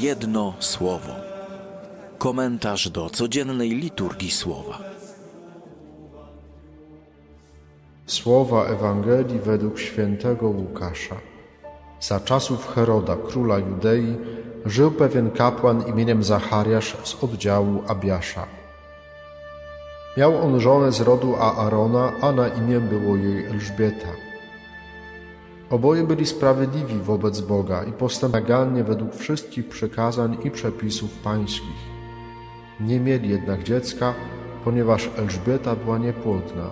Jedno słowo. Komentarz do codziennej liturgii słowa. Słowa Ewangelii według świętego Łukasza. Za czasów Heroda, króla Judei, żył pewien kapłan imieniem Zachariasz z oddziału Abiasza. Miał on żonę z rodu Aarona, a na imię było jej Elżbieta. Oboje byli sprawiedliwi wobec Boga i postępowanie według wszystkich przykazań i przepisów pańskich. Nie mieli jednak dziecka, ponieważ Elżbieta była niepłodna.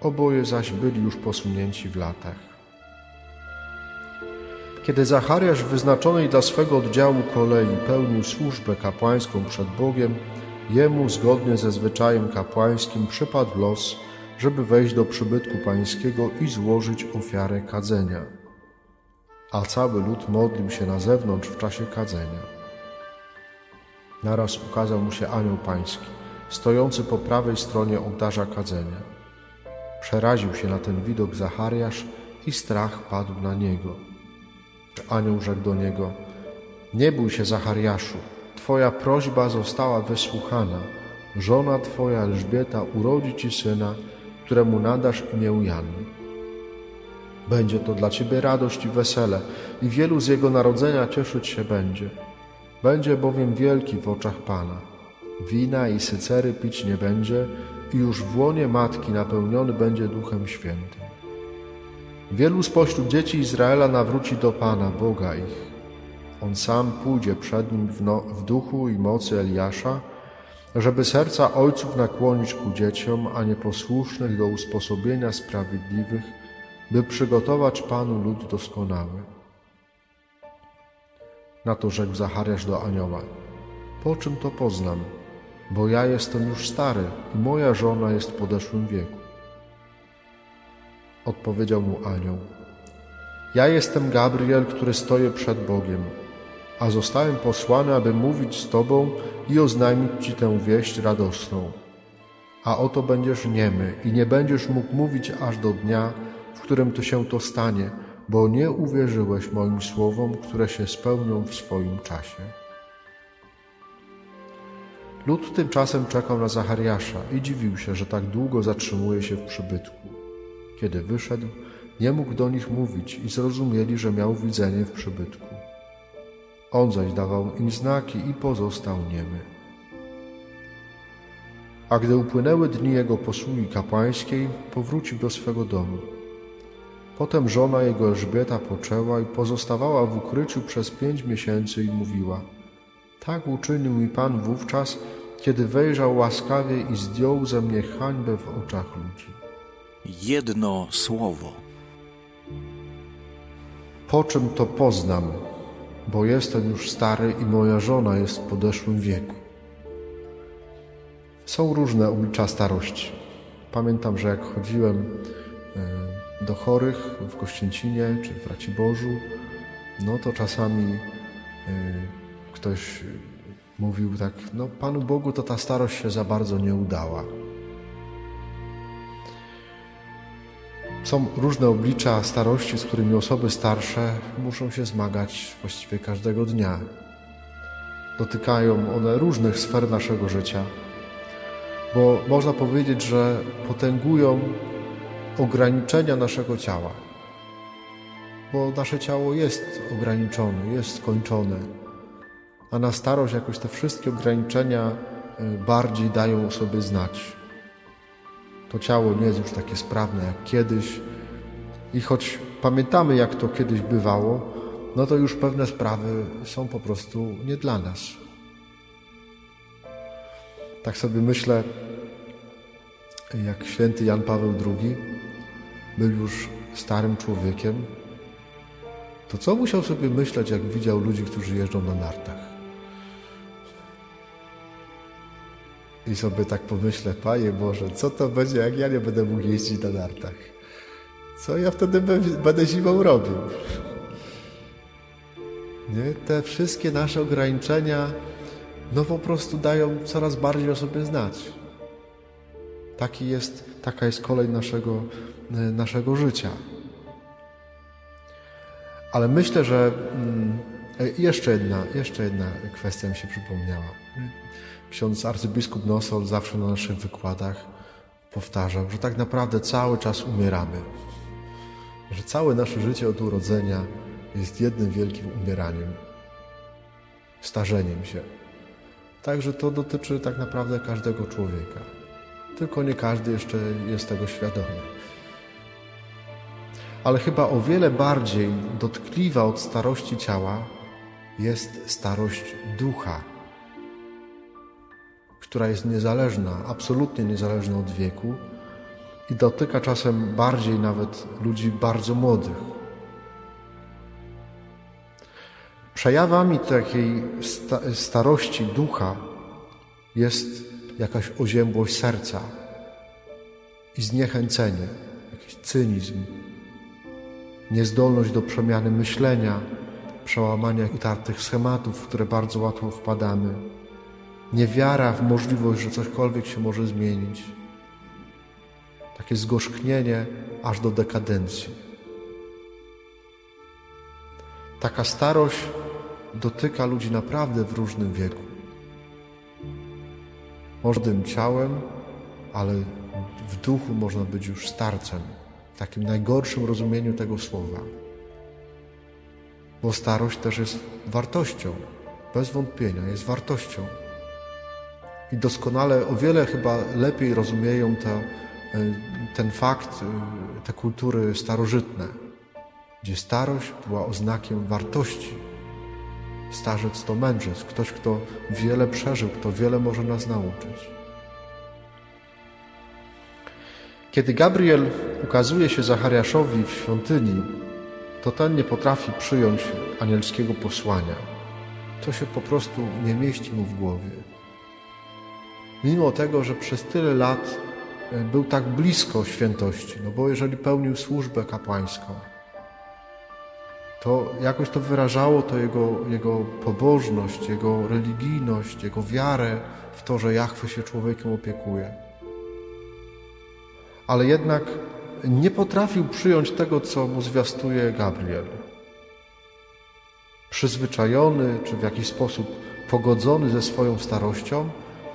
Oboje zaś byli już posunięci w latach. Kiedy Zachariasz w wyznaczonej dla swego oddziału kolei pełnił służbę kapłańską przed Bogiem, jemu zgodnie ze zwyczajem kapłańskim przypadł los, żeby wejść do przybytku pańskiego i złożyć ofiarę kadzenia. A cały lud modlił się na zewnątrz w czasie kadzenia. Naraz ukazał mu się anioł pański, stojący po prawej stronie ołtarza kadzenia. Przeraził się na ten widok Zachariasz i strach padł na niego. Anioł rzekł do niego: Nie bój się, Zachariaszu, Twoja prośba została wysłuchana. Żona Twoja Elżbieta urodzi Ci syna, któremu nadasz imię Jan. Będzie to dla Ciebie radość i wesele, i wielu z jego narodzenia cieszyć się będzie. Będzie bowiem wielki w oczach Pana. Wina i sycery pić nie będzie, i już w łonie matki napełniony będzie Duchem Świętym. Wielu spośród dzieci Izraela nawróci do Pana, Boga ich. On sam pójdzie przed nim w, no, w duchu i mocy Eliasza, żeby serca ojców nakłonić ku dzieciom, a nieposłusznych do usposobienia sprawiedliwych, by przygotować Panu lud doskonały. Na to rzekł Zachariasz do anioła: Po czym to poznam? Bo ja jestem już stary i moja żona jest w podeszłym wieku. Odpowiedział mu anioł: Ja jestem Gabriel, który stoję przed Bogiem, a zostałem posłany, aby mówić z Tobą i oznajmić Ci tę wieść radosną. A oto będziesz niemy i nie będziesz mógł mówić aż do dnia, w którym to się to stanie, bo nie uwierzyłeś moim słowom, które się spełnią w swoim czasie. Lud tymczasem czekał na Zachariasza i dziwił się, że tak długo zatrzymuje się w przybytku. Kiedy wyszedł, nie mógł do nich mówić i zrozumieli, że miał widzenie w przybytku. On zaś dawał im znaki i pozostał niemy. A gdy upłynęły dni jego posługi kapłańskiej, powrócił do swego domu. Potem żona jego Elżbieta poczęła i pozostawała w ukryciu przez pięć miesięcy i mówiła – tak uczynił mi Pan wówczas, kiedy wejrzał łaskawie i zdjął ze mnie hańbę w oczach ludzi. Jedno słowo. Po czym to poznam, bo jestem już stary i moja żona jest w podeszłym wieku. Są różne oblicza starości. Pamiętam, że jak chodziłem e, do chorych w Kościęcinie czy w Raciborzu, no to czasami e, ktoś mówił tak, no Panu Bogu to ta starość się za bardzo nie udała. Są różne oblicza starości, z którymi osoby starsze muszą się zmagać właściwie każdego dnia. Dotykają one różnych sfer naszego życia, bo można powiedzieć, że potęgują ograniczenia naszego ciała. Bo nasze ciało jest ograniczone, jest skończone a na starość jakoś te wszystkie ograniczenia y, bardziej dają o sobie znać. To ciało nie jest już takie sprawne jak kiedyś i choć pamiętamy, jak to kiedyś bywało, no to już pewne sprawy są po prostu nie dla nas. Tak sobie myślę, jak święty Jan Paweł II był już starym człowiekiem, to co musiał sobie myśleć, jak widział ludzi, którzy jeżdżą na nartach? I sobie tak pomyślę, Panie Boże, co to będzie, jak ja nie będę mógł jeździć na nartach? Co ja wtedy będę zimą robił? Nie? Te wszystkie nasze ograniczenia no po prostu dają coraz bardziej o sobie znać. Taki jest, taka jest kolej naszego, naszego życia. Ale myślę, że mm, E, Jeszcze jedna, jeszcze jedna kwestia mi się przypomniała. Ksiądz arcybiskup Nosol zawsze na naszych wykładach powtarzał, że tak naprawdę cały czas umieramy. Że całe nasze życie od urodzenia jest jednym wielkim umieraniem, starzeniem się. Także to dotyczy tak naprawdę każdego człowieka. Tylko nie każdy jeszcze jest tego świadomy. Ale chyba o wiele bardziej dotkliwa od starości ciała jest starość ducha, która jest niezależna, absolutnie niezależna od wieku i dotyka czasem bardziej nawet ludzi bardzo młodych. Przejawami takiej sta starości ducha jest jakaś oziębłość serca i zniechęcenie, jakiś cynizm, niezdolność do przemiany myślenia, przełamania utartych schematów, w które bardzo łatwo wpadamy, niewiara w możliwość, że cośkolwiek się może zmienić, takie zgorzknienie aż do dekadencji. Taka starość dotyka ludzi naprawdę w różnym wieku. Młodym ciałem, ale w duchu można być już starcem, w takim najgorszym rozumieniu tego słowa. Bo starość też jest wartością, bez wątpienia, jest wartością. I doskonale, o wiele chyba lepiej rozumieją te, ten fakt te kultury starożytne, gdzie starość była oznakiem wartości. Starzec to mędrzec, ktoś, kto wiele przeżył, kto wiele może nas nauczyć. Kiedy Gabriel ukazuje się Zachariaszowi w świątyni, to ten nie potrafi przyjąć anielskiego posłania. To się po prostu nie mieści mu w głowie. Mimo tego, że przez tyle lat był tak blisko świętości, no bo jeżeli pełnił służbę kapłańską, to jakoś to wyrażało to jego, jego pobożność, jego religijność, jego wiarę w to, że Jachwy się człowiekiem opiekuje. Ale jednak nie potrafił przyjąć tego, co mu zwiastuje Gabriel. Przyzwyczajony, czy w jakiś sposób pogodzony ze swoją starością,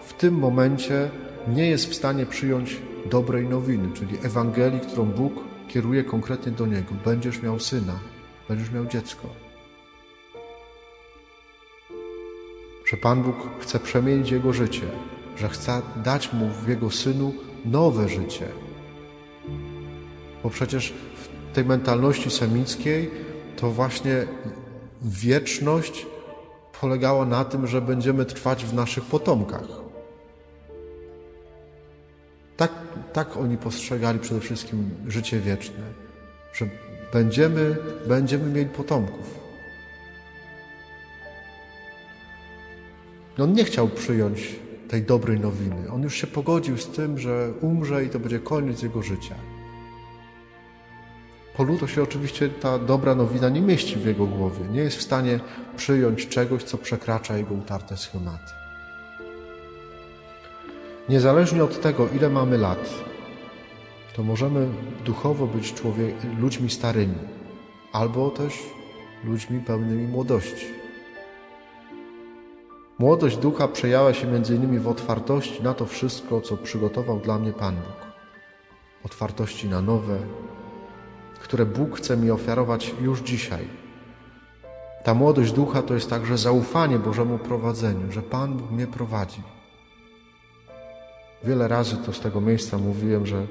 w tym momencie nie jest w stanie przyjąć dobrej nowiny, czyli Ewangelii, którą Bóg kieruje konkretnie do niego. Będziesz miał syna, będziesz miał dziecko. Że Pan Bóg chce przemienić jego życie, że chce dać mu w jego synu nowe życie. Bo przecież w tej mentalności semickiej to właśnie wieczność polegała na tym, że będziemy trwać w naszych potomkach. Tak, tak oni postrzegali przede wszystkim życie wieczne, że będziemy, będziemy mieli potomków. On nie chciał przyjąć tej dobrej nowiny. On już się pogodził z tym, że umrze i to będzie koniec jego życia. Po ludu się oczywiście ta dobra nowina nie mieści w jego głowie. Nie jest w stanie przyjąć czegoś, co przekracza jego utarte schematy. Niezależnie od tego, ile mamy lat, to możemy duchowo być człowiek, ludźmi starymi, albo też ludźmi pełnymi młodości. Młodość ducha przejawia się innymi w otwartości na to wszystko, co przygotował dla mnie Pan Bóg. Otwartości na nowe, które Bóg chce mi ofiarować już dzisiaj. Ta młodość ducha to jest także zaufanie Bożemu prowadzeniu, że Pan Bóg mnie prowadzi. Wiele razy to z tego miejsca mówiłem, że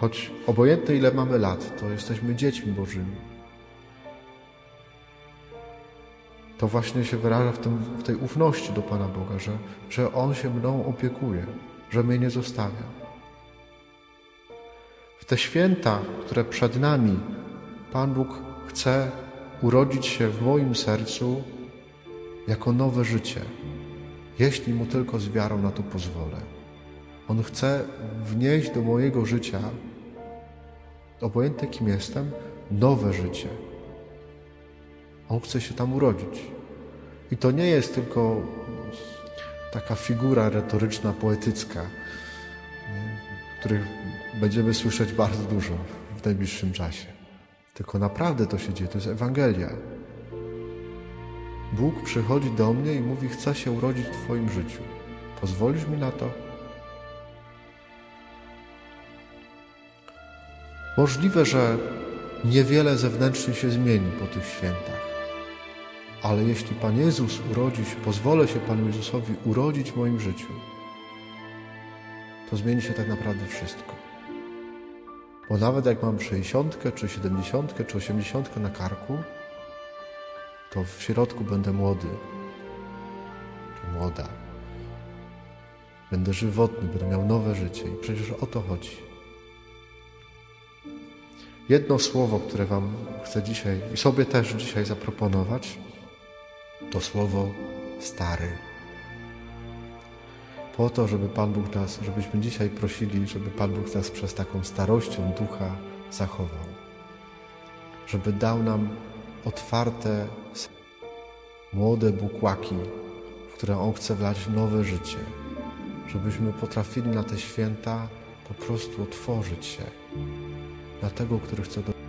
choć obojętne ile mamy lat, to jesteśmy dziećmi Bożymi. To właśnie się wyraża w, tym, w tej ufności do Pana Boga, że, że On się mną opiekuje, że mnie nie zostawia. W te święta, które przed nami, Pan Bóg chce urodzić się w moim sercu jako nowe życie, jeśli Mu tylko z wiarą na to pozwolę. On chce wnieść do mojego życia, obojętnie kim jestem, nowe życie. On chce się tam urodzić. I to nie jest tylko taka figura retoryczna, poetycka, których będziemy słyszeć bardzo dużo w najbliższym czasie. Tylko naprawdę to się dzieje, to jest Ewangelia. Bóg przychodzi do mnie i mówi: Chcę się urodzić w Twoim życiu. Pozwolisz mi na to? Możliwe, że niewiele zewnętrznie się zmieni po tych świętach. Ale jeśli Pan Jezus urodzi się, pozwolę się Panu Jezusowi urodzić w moim życiu, to zmieni się tak naprawdę wszystko. Bo nawet jak mam 60, czy 70, czy 80 na karku, to w środku będę młody, czy młoda. Będę żywotny, będę miał nowe życie i przecież o to chodzi. Jedno słowo, które Wam chcę dzisiaj i sobie też dzisiaj zaproponować, to słowo stary. Po to, żeby Pan Bóg nas, żebyśmy dzisiaj prosili, żeby Pan Bóg nas przez taką starością ducha zachował. Żeby dał nam otwarte, młode bukłaki, w które On chce wlać nowe życie. Żebyśmy potrafili na te święta po prostu otworzyć się na tego, który chce do